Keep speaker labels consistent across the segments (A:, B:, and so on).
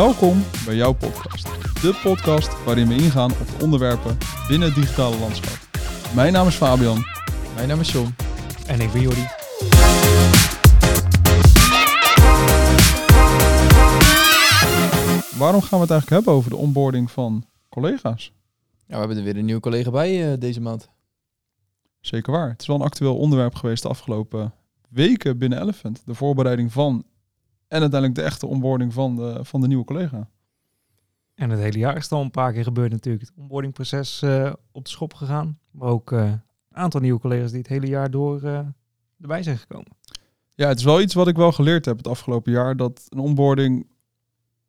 A: Welkom bij jouw podcast. De podcast waarin we ingaan op de onderwerpen binnen het digitale landschap. Mijn naam is Fabian.
B: Mijn naam is John.
C: En ik ben Jordi.
A: Waarom gaan we het eigenlijk hebben over de onboarding van collega's?
B: Ja, we hebben er weer een nieuwe collega bij eh, deze maand.
A: Zeker waar. Het is wel een actueel onderwerp geweest de afgelopen weken binnen Elephant. De voorbereiding van en uiteindelijk de echte onboarding van de, van de nieuwe collega.
C: En het hele jaar is het al een paar keer gebeurd natuurlijk. Het onboardingproces eh, op de schop gegaan. Maar ook eh, een aantal nieuwe collega's die het hele jaar door eh, erbij zijn gekomen.
A: Ja, het is wel iets wat ik wel geleerd heb het afgelopen jaar. Dat een onboarding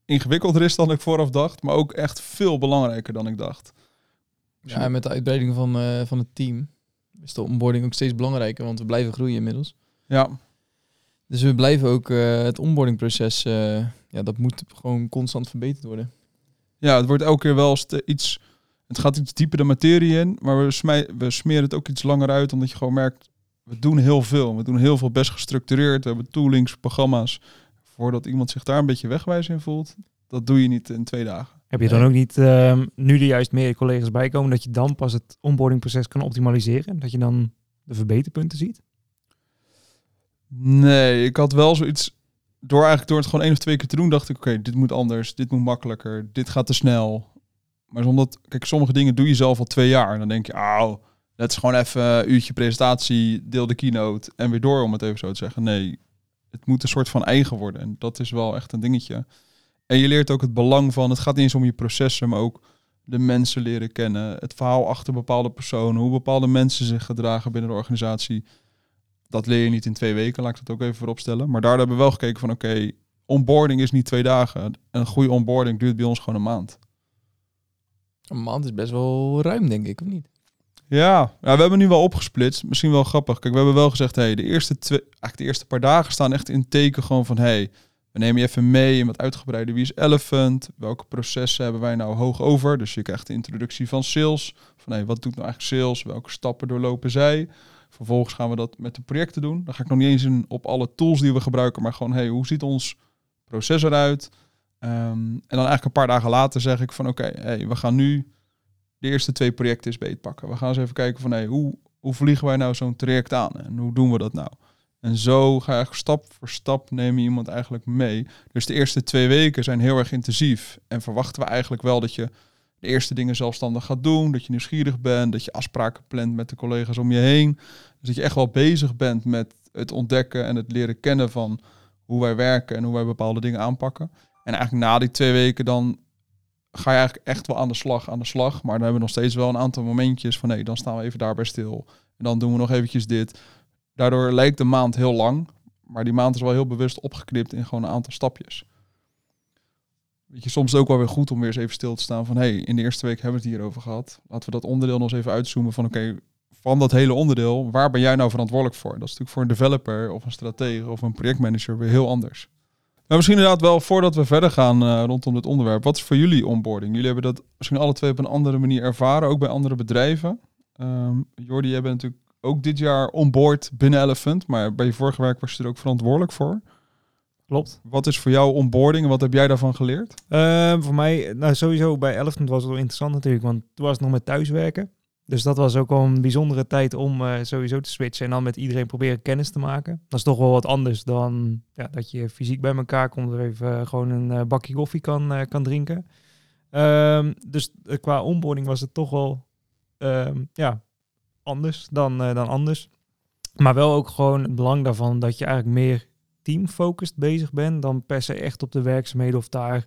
A: ingewikkelder is dan ik vooraf dacht. Maar ook echt veel belangrijker dan ik dacht.
B: Ja, en met de uitbreiding van, eh, van het team is de onboarding ook steeds belangrijker, want we blijven groeien inmiddels.
A: Ja,
B: Dus we blijven ook eh, het onboardingproces, eh, ja, dat moet gewoon constant verbeterd worden.
A: ja het wordt elke keer wel ste- iets... Het gaat iets dieper de materie in. Maar we, smij- we smeren het ook iets langer uit. Omdat je gewoon merkt, we doen heel veel. We doen heel veel best gestructureerd. We hebben toolings, programma's. Voordat iemand zich daar een beetje wegwijs in voelt. Dat doe je niet in twee dagen.
C: Heb je dan
B: Nee.
C: ook niet, ehm, nu er juist meer collega's bij komen, dat je dan pas het onboardingproces kan optimaliseren? Dat je dan de verbeterpunten ziet?
A: Nee, ik had wel zoiets. Door eigenlijk door het gewoon één of twee keer te doen, dacht ik: oké, dit moet anders, dit moet makkelijker, dit gaat te snel. Maar omdat, kijk, sommige dingen doe je zelf al twee jaar. En dan denk je, auw, dat is gewoon even een uurtje presentatie, deel de keynote en weer door, om het even zo te zeggen. Nee, het moet een soort van eigen worden. En dat is wel echt een dingetje. En je leert ook het belang van, het gaat niet eens om je processen, maar ook de mensen leren kennen. Het verhaal achter bepaalde personen, hoe bepaalde mensen zich gedragen binnen de organisatie dat leer je niet in twee weken, laat ik dat ook even voorop stellen. Maar daar hebben we wel gekeken van, oké, onboarding is niet twee dagen. Een goede onboarding duurt bij ons gewoon een maand.
B: Een maand is best wel ruim, denk ik, of niet?
A: Ja, ja, we hebben nu wel opgesplitst. Misschien wel grappig. Kijk, we hebben wel gezegd, hey, de eerste twee, eigenlijk de eerste paar dagen staan echt in teken gewoon van, hey, we nemen je even mee in wat uitgebreide wie is Elephant, welke processen hebben wij nou hoog over. Dus je krijgt de introductie van sales, van hey, wat doet nou eigenlijk sales, welke stappen doorlopen zij. Vervolgens gaan we dat met de projecten doen. Dan ga ik nog niet eens in op alle tools die we gebruiken, maar gewoon, hey, hoe ziet ons proces eruit? Ehm, en dan eigenlijk een paar dagen later zeg ik van, oké, hey, we gaan nu de eerste twee projecten eens beetpakken. We gaan eens even kijken van, hey, hoe, hoe vliegen wij nou zo'n traject aan en hoe doen we dat nou? En zo ga je stap voor stap neem je iemand eigenlijk mee. Dus de eerste twee weken zijn heel erg intensief. En verwachten we eigenlijk wel dat je de eerste dingen zelfstandig gaat doen. Dat je nieuwsgierig bent. Dat je afspraken plant met de collega's om je heen. Dus dat je echt wel bezig bent met het ontdekken en het leren kennen van hoe wij werken en hoe wij bepaalde dingen aanpakken. En eigenlijk na die twee weken dan ga je eigenlijk echt wel aan de slag, aan de slag. Maar dan hebben we nog steeds wel een aantal momentjes van nee, dan staan we even daarbij stil. En dan doen we nog eventjes dit. Daardoor lijkt de maand heel lang, maar die maand is wel heel bewust opgeknipt in gewoon een aantal stapjes. Weet je, soms ook wel weer goed om weer eens even stil te staan van hey, in de eerste week hebben we het hierover gehad. Laten we dat onderdeel nog eens even uitzoomen van oké, van dat hele onderdeel, waar ben jij nou verantwoordelijk voor? Dat is natuurlijk voor een developer of een stratege of een projectmanager weer heel anders. Maar misschien inderdaad wel voordat we verder gaan eh, rondom dit onderwerp. Wat is voor jullie onboarding? Jullie hebben dat misschien alle twee op een andere manier ervaren, ook bij andere bedrijven. Ehm Jordi, jij bent natuurlijk ook dit jaar onboard binnen Elephant, maar bij je vorige werk was je er ook verantwoordelijk voor.
C: Klopt.
A: Wat is voor jou onboarding en wat heb jij daarvan geleerd?
C: Ehm, voor mij, nou sowieso bij Elephant was het wel interessant natuurlijk, want toen was het nog met thuiswerken. Dus dat was ook wel een bijzondere tijd om eh, sowieso te switchen en dan met iedereen proberen kennis te maken. Dat is toch wel wat anders dan ja, dat je fysiek bij elkaar komt er even eh, gewoon een eh, bakje koffie kan, eh, kan drinken. Ehm, dus qua onboarding was het toch wel ehm, ja, anders dan, eh, dan anders. Maar wel ook gewoon het belang daarvan dat je eigenlijk meer teamfocused bezig bent dan per se echt op de werkzaamheden of daar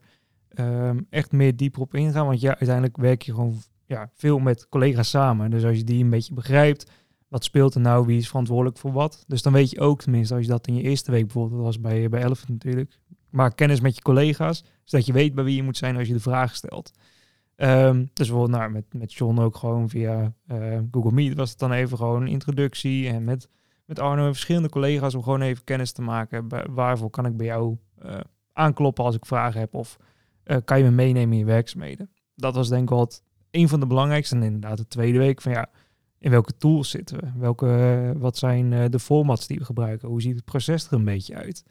C: ehm, echt meer dieper op ingaan. Want ja, uiteindelijk werk je gewoon ja, veel met collega's samen. Dus als je die een beetje begrijpt, wat speelt er nou, wie is verantwoordelijk voor wat. Dus dan weet je ook, tenminste als je dat in je eerste week bijvoorbeeld, dat was bij, bij Elephant natuurlijk, maak kennis met je collega's, zodat je weet bij wie je moet zijn als je de vraag stelt. Ehm, dus bijvoorbeeld nou, met, met John ook gewoon via eh, Google Meet was het dan even gewoon een introductie. En met, met Arno en verschillende collega's om gewoon even kennis te maken. Waarvoor kan ik bij jou eh, aankloppen als ik vragen heb? Of eh, kan je me meenemen in je werkzaamheden? Dat was denk ik wel een van de belangrijkste. En inderdaad de tweede week van ja, in welke tools zitten we? Welke, eh, wat zijn de formats die we gebruiken? Hoe ziet het proces er een beetje uit?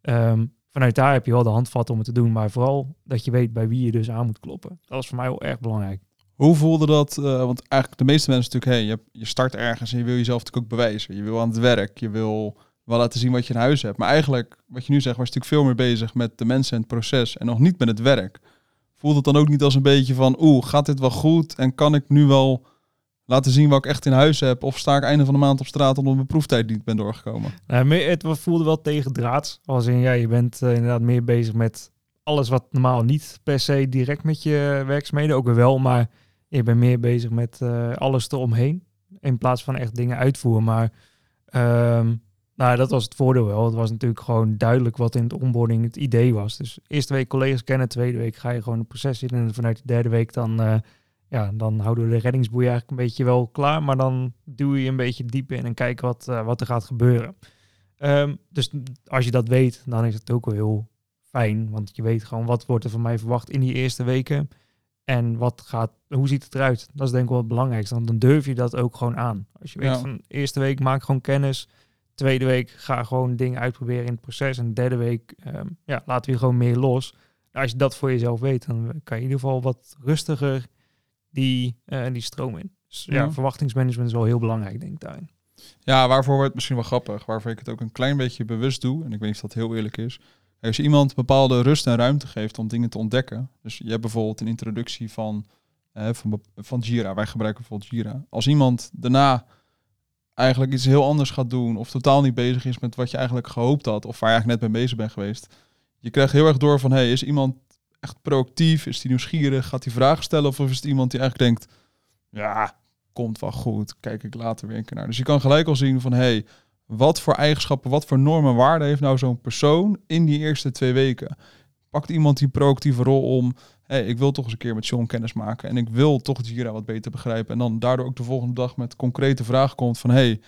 C: Ehm, vanuit daar heb je wel de handvat om het te doen. Maar vooral dat je weet bij wie je dus aan moet kloppen. Dat is voor mij wel erg belangrijk.
A: Hoe voelde dat? eh, want eigenlijk de meeste mensen natuurlijk, hey, je, je start ergens en je wil jezelf natuurlijk ook bewijzen. Je wil aan het werk, je wil wel laten zien wat je in huis hebt. Maar eigenlijk, wat je nu zegt, was natuurlijk veel meer bezig met de mensen en het proces en nog niet met het werk. Voelt het dan ook niet als een beetje van, oeh, gaat dit wel goed? En kan ik nu wel laten zien wat ik echt in huis heb? Of sta ik einde van de maand op straat omdat mijn proeftijd niet ben doorgekomen?
C: Meer- het voelde wel tegendraads. Als in, ja, je bent eh, inderdaad meer bezig met alles wat normaal niet per se direct met je werkzaamheden, ook wel, maar je bent meer bezig met eh, alles eromheen. In plaats van echt dingen uitvoeren. Maar ehm, nou, dat was het voordeel wel. Het was natuurlijk gewoon duidelijk wat in het onboarding het idee was. Dus eerste week collega's kennen, tweede week ga je gewoon het proces in. En vanuit de derde week dan, eh, ja, dan houden we de reddingsboei eigenlijk een beetje wel klaar. Maar dan duw je een beetje diep in en kijken wat, eh, wat er gaat gebeuren. Ehm, dus als je dat weet, dan is het ook wel heel fijn. Want je weet gewoon wat wordt er van mij verwacht in die eerste weken. En wat gaat, hoe ziet het eruit? Dat is denk ik wel het belangrijkste. Want dan durf je dat ook gewoon aan. Als je weet
A: Ja.
C: van eerste week maak gewoon kennis. Tweede week ga gewoon dingen uitproberen in het proces. En derde week ehm, ja, laten we gewoon meer los. Nou, als je dat voor jezelf weet, dan kan je in ieder geval wat rustiger die, eh, die stroom in. Dus ja,
A: Ja.
C: verwachtingsmanagement is wel heel belangrijk, denk ik daarin.
A: Ja, waarvoor wordt het misschien wel grappig. Waarvoor ik het ook een klein beetje bewust doe. En ik weet niet of dat heel eerlijk is. Als je iemand bepaalde rust en ruimte geeft om dingen te ontdekken. Dus je hebt bijvoorbeeld een introductie van, eh, van, van Jira. Wij gebruiken bijvoorbeeld Jira. Als iemand daarna eigenlijk iets heel anders gaat doen. Of totaal niet bezig is met wat je eigenlijk gehoopt had. Of waar je eigenlijk net mee bezig bent geweest. Je krijgt heel erg door van, hey, is iemand echt proactief? Is die nieuwsgierig? Gaat hij vragen stellen? Of is het iemand die eigenlijk denkt, ja, komt wel goed. Kijk ik later weer een keer naar. Dus je kan gelijk al zien van, hey, wat voor eigenschappen, wat voor normen en waarden heeft nou zo'n persoon in die eerste twee weken? Pakt iemand die proactieve rol om, hey, ik wil toch eens een keer met John kennis maken en ik wil toch Jira wat beter begrijpen. En dan daardoor ook de volgende dag met concrete vragen komt van, hey,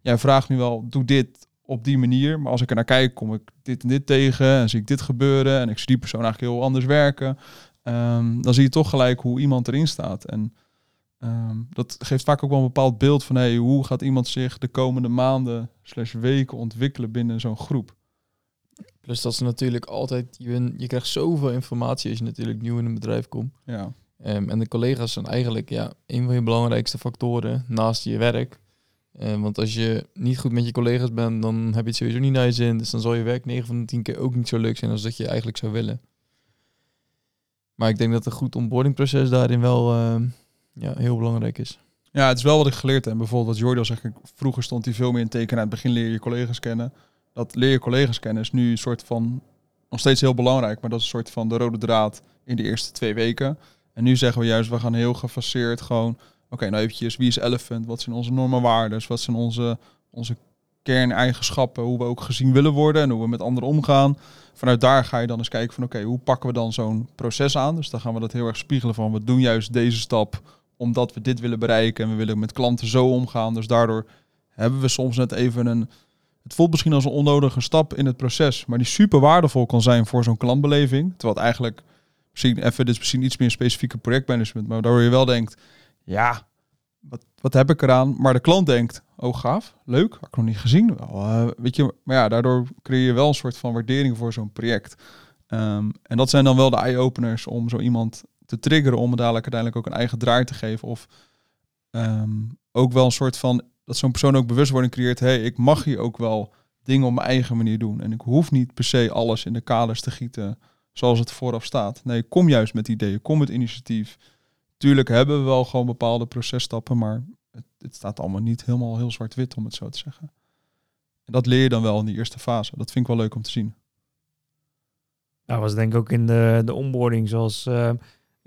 A: jij vraagt nu wel, doe dit op die manier, maar als ik er naar kijk, kom ik dit en dit tegen en zie ik dit gebeuren en ik zie die persoon eigenlijk heel anders werken. Ehm, dan zie je toch gelijk hoe iemand erin staat. En Ehm, dat geeft vaak ook wel een bepaald beeld van hey, hoe gaat iemand zich de komende maanden slash weken ontwikkelen binnen zo'n groep.
B: Plus dat ze natuurlijk altijd, je, je krijgt zoveel informatie als je natuurlijk nieuw in een bedrijf komt.
A: Ja,
B: Ehm, en de collega's zijn eigenlijk ja, een van je belangrijkste factoren naast je werk. Ehm, want als je niet goed met je collega's bent, dan heb je het sowieso niet naar je zin. Dus dan zal je werk 9 van de 10 keer ook niet zo leuk zijn als dat je eigenlijk zou willen. Maar ik denk dat een goed onboardingproces daarin wel ja, heel belangrijk is.
A: ja het is wel wat ik geleerd heb. Bijvoorbeeld wat Jordi al zegt, vroeger stond hij veel meer in teken. Aan het begin leer je je collega's kennen. Dat leer je collega's kennen is nu een soort van, nog steeds heel belangrijk, maar dat is een soort van de rode draad in de eerste twee weken. En nu zeggen we juist, we gaan heel gefaseerd gewoon, oké, nou eventjes, wie is Elephant? Wat zijn onze normen waarden? Wat zijn onze, onze kerneigenschappen? Hoe we ook gezien willen worden en hoe we met anderen omgaan. Vanuit daar ga je dan eens kijken van, oké, hoe pakken we dan zo'n proces aan? Dus dan gaan we dat heel erg spiegelen van, we doen juist deze stap omdat we dit willen bereiken en we willen met klanten zo omgaan. Dus daardoor hebben we soms net even een. Het voelt misschien als een onnodige stap in het proces, maar die super waardevol kan zijn voor zo'n klantbeleving. Terwijl eigenlijk misschien even, dit is misschien iets meer specifieke projectmanagement, maar waardoor je wel denkt, ja, wat, wat heb ik eraan? Maar de klant denkt, oh gaaf, leuk, had ik nog niet gezien. Wel, eh, weet je, maar ja, daardoor creëer je wel een soort van waardering voor zo'n project. Ehm, en dat zijn dan wel de eye-openers om zo iemand te triggeren om dadelijk uiteindelijk ook een eigen draai te geven. Of ehm, ook wel een soort van dat zo'n persoon ook bewustwording creëert. hey, ik mag hier ook wel dingen op mijn eigen manier doen. En ik hoef niet per se alles in de kaders te gieten zoals het vooraf staat. Nee, kom juist met ideeën, kom met initiatief. Tuurlijk hebben we wel gewoon bepaalde processtappen, maar het, het staat allemaal niet helemaal heel zwart-wit, om het zo te zeggen. En dat leer je dan wel in die eerste fase. Dat vind ik wel leuk om te zien.
C: Nou, was denk ik ook in de, de onboarding zoals... eh,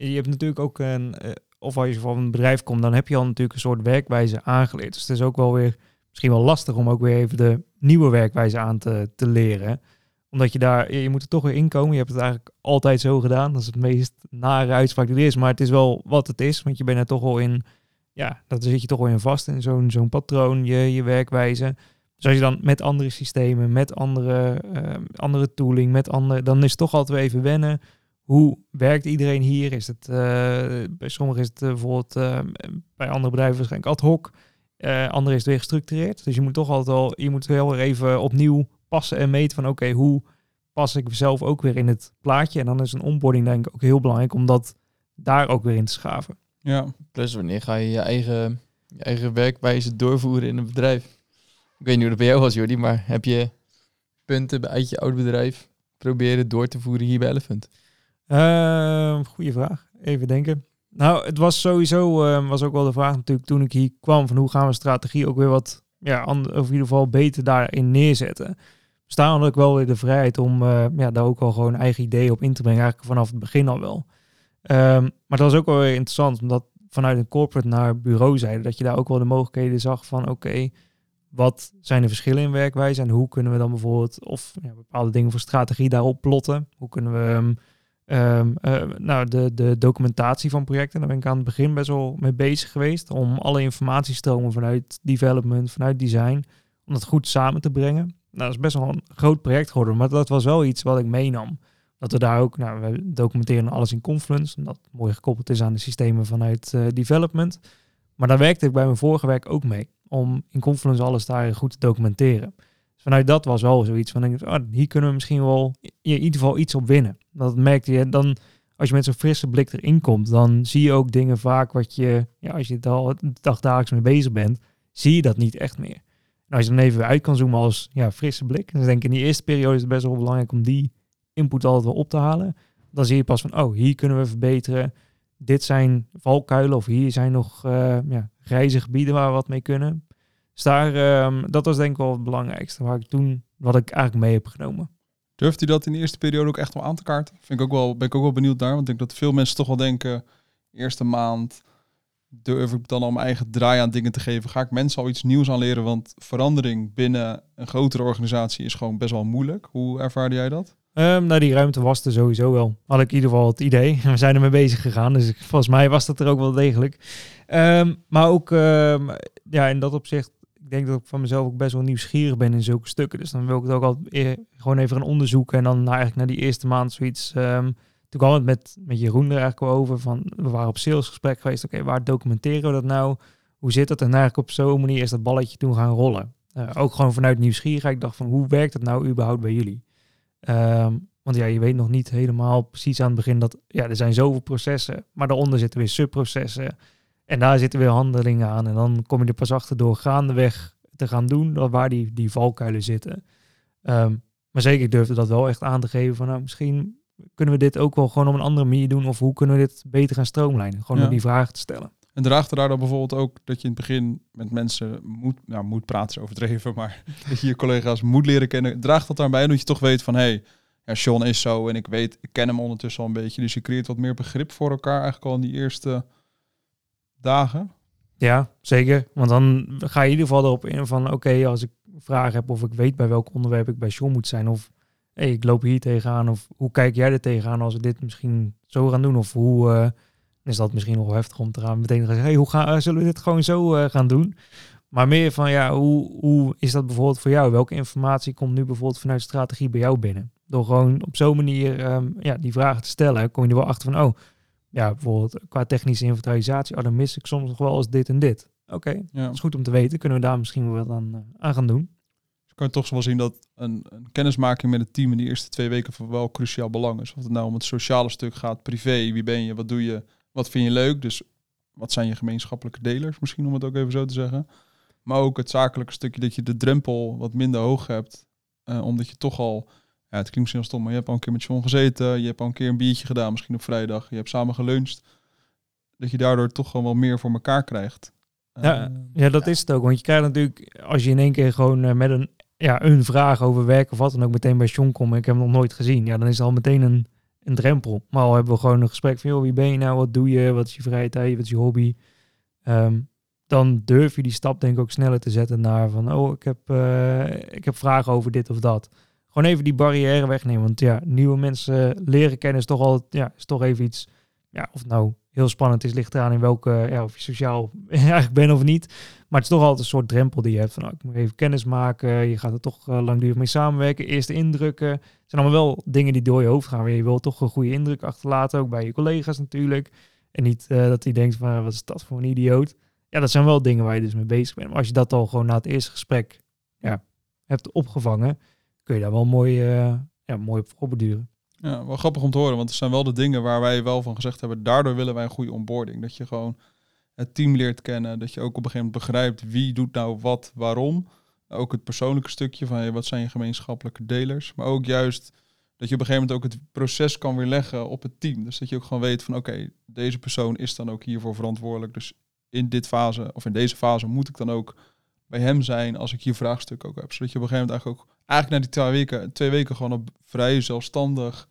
C: je hebt natuurlijk ook een... eh, of als je van een bedrijf komt, dan heb je al natuurlijk een soort werkwijze aangeleerd. Dus het is ook wel weer misschien wel lastig om ook weer even de nieuwe werkwijze aan te, te leren. Omdat je daar, je moet er toch weer inkomen. Je hebt het eigenlijk altijd zo gedaan. Dat is het meest nare uitspraak die er is. Maar het is wel wat het is. Want je bent er toch wel in, ja, daar zit je toch wel in vast. In zo'n zo'n patroon, je, je werkwijze. Dus als je dan met andere systemen, met andere, eh, andere tooling, met andere, dan is het toch altijd weer even wennen. Hoe werkt iedereen hier? Is het, eh, bij sommigen is het eh, bijvoorbeeld, eh, bij andere bedrijven waarschijnlijk ad hoc. Eh andere is het weer gestructureerd. Dus je moet toch altijd wel, je moet wel weer even opnieuw passen en meten van oké, hoe pas ik zelf ook weer in het plaatje. En dan is een onboarding denk ik ook heel belangrijk om dat daar ook weer in te schaven.
A: Ja,
B: Plus wanneer ga je je eigen, je eigen werkwijze doorvoeren in een bedrijf? Ik weet niet hoe dat bij jou was, Jordi, maar heb je punten uit je oud bedrijf proberen door te voeren hier bij Elephant?
C: Uh, goeie vraag. Even denken. Nou, het was sowieso, uh, was ook wel de vraag natuurlijk toen ik hier kwam, van hoe gaan we strategie ook weer wat, ja, of in ieder geval beter daarin neerzetten. Daar had wel weer de vrijheid om uh, ja, daar ook al gewoon eigen ideeën op in te brengen, eigenlijk vanaf het begin al wel. Um, maar dat was ook wel weer interessant, omdat vanuit een corporate naar bureau zeiden, dat je daar ook wel de mogelijkheden zag van, oké, wat zijn de verschillen in werkwijze en hoe kunnen we dan bijvoorbeeld, of ja, bepaalde dingen voor strategie daarop plotten? Hoe kunnen we... Um, uh, nou, de, de documentatie van projecten, daar ben ik aan het begin best wel mee bezig geweest. Om alle informatiestromen vanuit development, vanuit design, om dat goed samen te brengen. Nou, dat is best wel een groot project geworden, maar dat was wel iets wat ik meenam. Dat we daar ook, nou, we documenteren alles in Confluence, omdat het mooi gekoppeld is aan de systemen vanuit uh, development. Maar daar werkte ik bij mijn vorige werk ook mee, om in Confluence alles daar goed te documenteren. Dus vanuit dat was wel zoiets van, ik, oh, hier kunnen we misschien wel in ieder geval iets op winnen. Dat merkte je dan, als je met zo'n frisse blik erin komt, dan zie je ook dingen vaak wat je, ja, als je al dagdagelijks mee bezig bent, zie je dat niet echt meer. En als je dan even uit kan zoomen als ja, frisse blik, dan denk ik in die eerste periode is het best wel belangrijk om die input altijd wel op te halen. Dan zie je pas van, oh, hier kunnen we verbeteren. Dit zijn valkuilen of hier zijn nog uh, ja, grijze gebieden waar we wat mee kunnen. Dus daar, um, dat was denk ik wel het belangrijkste waar ik toen, wat ik eigenlijk mee heb genomen.
A: Durft u dat in de eerste periode ook echt wel aan te kaarten? Vind ik ook wel, ben ik ook wel benieuwd naar. Want ik denk dat veel mensen toch wel denken, eerste maand durf ik dan al mijn eigen draai aan dingen te geven. Ga ik mensen al iets nieuws aan leren? Want verandering binnen een grotere organisatie is gewoon best wel moeilijk. Hoe ervaarde jij dat?
C: Um, nou, die ruimte was er sowieso wel. Had ik in ieder geval het idee. We zijn ermee bezig gegaan. Dus volgens mij was dat er ook wel degelijk. Um, maar ook um, ja, in dat opzicht denk dat ik van mezelf ook best wel nieuwsgierig ben in zulke stukken. Dus dan wil ik het ook altijd gewoon even gaan onderzoeken. En dan nou, eigenlijk na die eerste maand zoiets. Um, toen kwam het met, met Jeroen er eigenlijk wel over. Van, we waren op salesgesprek geweest. Oké, waar documenteren we dat nou? Hoe zit dat? En eigenlijk op zo'n manier is dat balletje toen gaan rollen. Uh, ook gewoon vanuit nieuwsgierigheid. Ik dacht van, hoe werkt het nou überhaupt bij jullie? Um, want ja, je weet nog niet helemaal precies aan het begin dat... Ja, er zijn zoveel processen. Maar daaronder zitten weer subprocessen. En daar zitten weer handelingen aan. En dan kom je er pas achter door gaandeweg te gaan doen waar die, die valkuilen zitten. Um, maar zeker, ik durfde dat wel echt aan te geven van nou, misschien kunnen we dit ook wel gewoon op een andere manier doen. Of hoe kunnen we dit beter gaan stroomlijnen? Gewoon ja. door die vragen te stellen.
A: En draagt er daar dan bijvoorbeeld ook dat je in het begin met mensen moet, nou moet praten is overdreven, maar dat je je collega's moet leren kennen. Draagt dat daarbij dat je toch weet van hé, hey, ja, Sean is zo en ik weet, ik ken hem ondertussen al een beetje. Dus je creëert wat meer begrip voor elkaar eigenlijk al in die eerste dagen?
C: Ja, zeker. Want dan ga je in ieder geval erop in van... oké, als ik vragen heb of ik weet bij welk onderwerp ik bij John moet zijn... of hey, ik loop hier tegenaan... of hoe kijk jij er tegenaan als we dit misschien zo gaan doen? Of hoe uh, is dat misschien nog heftig om te gaan meteen gaan hey, hoe gaan, uh, zullen we dit gewoon zo uh, gaan doen? Maar meer van, ja, hoe, hoe is dat bijvoorbeeld voor jou? Welke informatie komt nu bijvoorbeeld vanuit strategie bij jou binnen? Door gewoon op zo'n manier um, ja, die vragen te stellen... kom je er wel achter van... oh ja, bijvoorbeeld qua technische inventarisatie, oh, dan mis ik soms nog wel eens dit en dit. Oké, okay, ja. dat is goed om te weten. Kunnen we daar misschien wel aan, uh, aan gaan doen?
A: Dus kan je toch wel zien dat een, een, kennismaking met het team in die eerste twee weken van wel cruciaal belang is. Of het nou om het sociale stuk gaat, privé, wie ben je, wat doe je, wat vind je leuk. Dus wat zijn je gemeenschappelijke delers, misschien om het ook even zo te zeggen. Maar ook het zakelijke stukje dat je de drempel wat minder hoog hebt. Uh, omdat je toch al ja, het klinkt misschien wel stom, maar je hebt al een keer met John gezeten. Je hebt al een keer een biertje gedaan, misschien op vrijdag. Je hebt samen geluncht. Dat je daardoor toch gewoon wel meer voor elkaar krijgt.
C: Ja, uh, ja dat ja. is het ook. Want je krijgt natuurlijk, als je in één keer gewoon uh, met een, ja, een vraag over werk of wat dan ook meteen bij John komt. Ik heb hem nog nooit gezien. Ja, dan is het al meteen een, een drempel. Maar al hebben we gewoon een gesprek van, joh, wie ben je nou? Wat doe je? Wat is je vrije tijd? Wat is je hobby? Um, dan durf je die stap denk ik ook sneller te zetten naar van, oh, ik heb, uh, ik heb vragen over dit of dat gewoon even die barrière wegnemen. Want ja, nieuwe mensen leren kennen is toch al, ja, is toch even iets. Ja, of nou heel spannend is, ligt eraan in welke, ja, of je sociaal eigenlijk bent of niet. Maar het is toch altijd een soort drempel die je hebt van, nou, ik moet even kennis maken. Je gaat er toch uh, langdurig mee samenwerken. Eerste indrukken. Het zijn allemaal wel dingen die door je hoofd gaan. Je wil toch een goede indruk achterlaten, ook bij je collega's natuurlijk. En niet uh, dat hij denkt van, wat is dat voor een idioot. Ja, dat zijn wel dingen waar je dus mee bezig bent. Maar als je dat al gewoon na het eerste gesprek ja, hebt opgevangen, kun je daar wel mooi uh, ja, mooi op voorbeduren.
A: Ja, wel grappig om te horen, want er zijn wel de dingen waar wij wel van gezegd hebben, daardoor willen wij een goede onboarding. Dat je gewoon het team leert kennen, dat je ook op een gegeven moment begrijpt wie doet nou wat, waarom. Ook het persoonlijke stukje van hey, wat zijn je gemeenschappelijke delers. Maar ook juist dat je op een gegeven moment ook het proces kan weer leggen op het team. Dus dat je ook gewoon weet van oké, deze persoon is dan ook hiervoor verantwoordelijk. Dus in dit fase of in deze fase moet ik dan ook bij hem zijn als ik hier vraagstuk ook heb. Zodat je op een gegeven moment eigenlijk ook eigenlijk na die twee weken, twee weken gewoon op vrij zelfstandig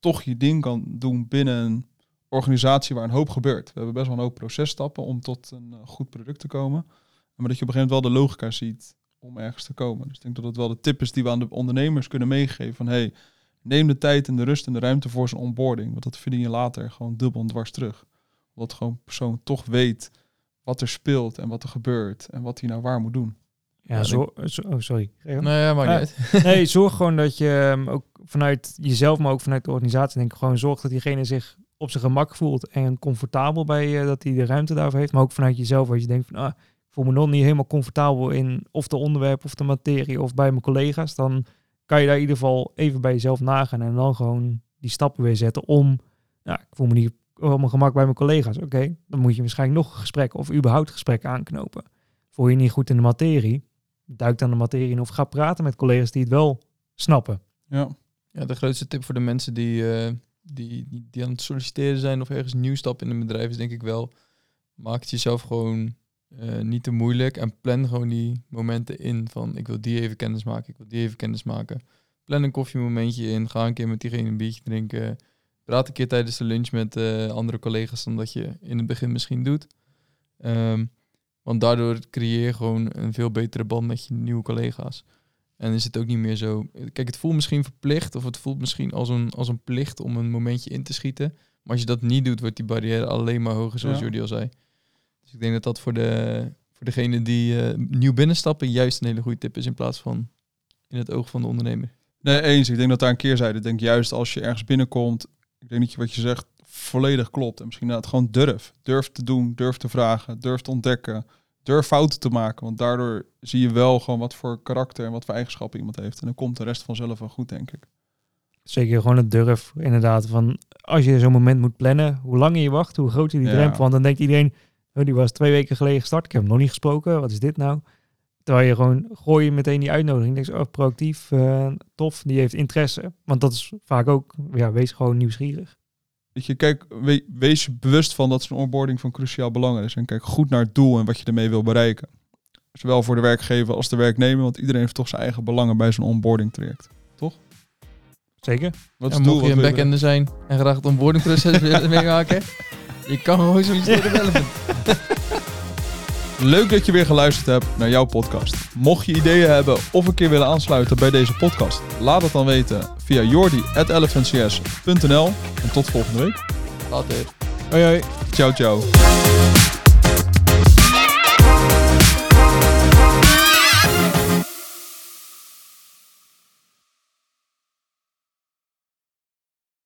A: toch je ding kan doen binnen een organisatie waar een hoop gebeurt. We hebben best wel een hoop processtappen om tot een eh, goed product te komen. Maar dat je op een gegeven moment wel de logica ziet om ergens te komen. Dus ik denk dat het wel de tip is die we aan de ondernemers kunnen meegeven. Van hey, neem de tijd en de rust en de ruimte voor zijn onboarding. Want dat verdien je later gewoon dubbel en dwars terug. Omdat gewoon persoon toch weet wat er speelt en wat er gebeurt. En wat hij nou waar moet doen.
C: Ja,
B: Ja,
C: zo, zo- oh, sorry. Je.
B: Nou ja, maar
C: Ja.
B: niet uit.
C: Nee, zorg gewoon dat je ehm, ook vanuit jezelf, maar ook vanuit de organisatie, denk ik, gewoon zorg dat diegene zich op zijn gemak voelt en comfortabel bij eh, dat hij de ruimte daarvoor heeft. Maar ook vanuit jezelf, als je denkt van, ah, ik voel me nog niet helemaal comfortabel in of de onderwerp of de materie of bij mijn collega's, dan kan je daar in ieder geval even bij jezelf nagaan en dan gewoon die stappen weer zetten om, nou, ik voel me niet op mijn gemak bij mijn collega's. Oké, dan moet je waarschijnlijk nog een gesprek of überhaupt gesprek aanknopen. Voel je niet goed in de materie, duik dan de materie in of ga praten met collega's die het wel snappen.
A: Ja,
B: Ja, de grootste tip voor de mensen die, eh, die, die, die aan het solliciteren zijn of ergens nieuw stappen in een bedrijf is denk ik wel, maak het jezelf gewoon eh, niet te moeilijk en plan gewoon die momenten in van ik wil die even kennis maken, ik wil die even kennis maken. Plan een koffiemomentje in, ga een keer met diegene een biertje drinken. Praat een keer tijdens de lunch met eh, andere collega's dan dat je in het begin misschien doet. Ehm, want daardoor creëer je gewoon een veel betere band met je nieuwe collega's. En is het ook niet meer zo. Kijk, het voelt misschien verplicht of het voelt misschien als een, als een plicht om een momentje in te schieten. Maar als je dat niet doet, wordt die barrière alleen maar hoger, zoals
A: Ja.
B: Jordi al zei. Dus ik denk dat dat voor, de, voor degene die eh, nieuw binnenstappen juist een hele goede tip is in plaats van in het oog van de ondernemer.
A: Nee, eens. Ik denk dat daar een keerzijde. Ik denk juist als je ergens binnenkomt, ik denk dat je wat je zegt volledig klopt. En misschien inderdaad gewoon durf. Durf te doen, durf te vragen, durf te ontdekken, durf fouten te maken. Want daardoor zie je wel gewoon wat voor karakter en wat voor eigenschappen iemand heeft. En dan komt de rest vanzelf wel goed, denk ik.
C: Zeker gewoon het durf, inderdaad. Van als je zo'n moment moet plannen, hoe langer je wacht, hoe groter die
A: Ja.
C: drempel. Want dan denkt iedereen, oh, die was twee weken geleden gestart. Ik heb hem nog niet gesproken. Wat is dit nou? Terwijl je gewoon, gooi je meteen die uitnodiging. Denk je, oh, proactief, eh, tof, die heeft interesse. Want dat is vaak ook, ja, wees gewoon nieuwsgierig.
A: Weet je, kijk, we- wees je bewust van dat zo'n onboarding van cruciaal belang is. En kijk goed naar het doel en wat je ermee wil bereiken. Zowel voor de werkgever als de werknemer, want iedereen heeft toch zijn eigen belangen bij zo'n onboarding traject.
C: Zeker.
A: Wat is
B: En
A: het doel?
B: mocht je een backender zijn en graag het onboardingproces willen meemaken, je kan gewoon solliciteren Elephant.
A: Leuk dat je weer geluisterd hebt naar jouw podcast. Mocht je ideeën hebben of een keer willen aansluiten bij deze podcast, laat het dan weten via jordi.elephantcs.nl. En tot volgende week.
B: Later.
C: Hoi hoi.
A: Ciao, ciao.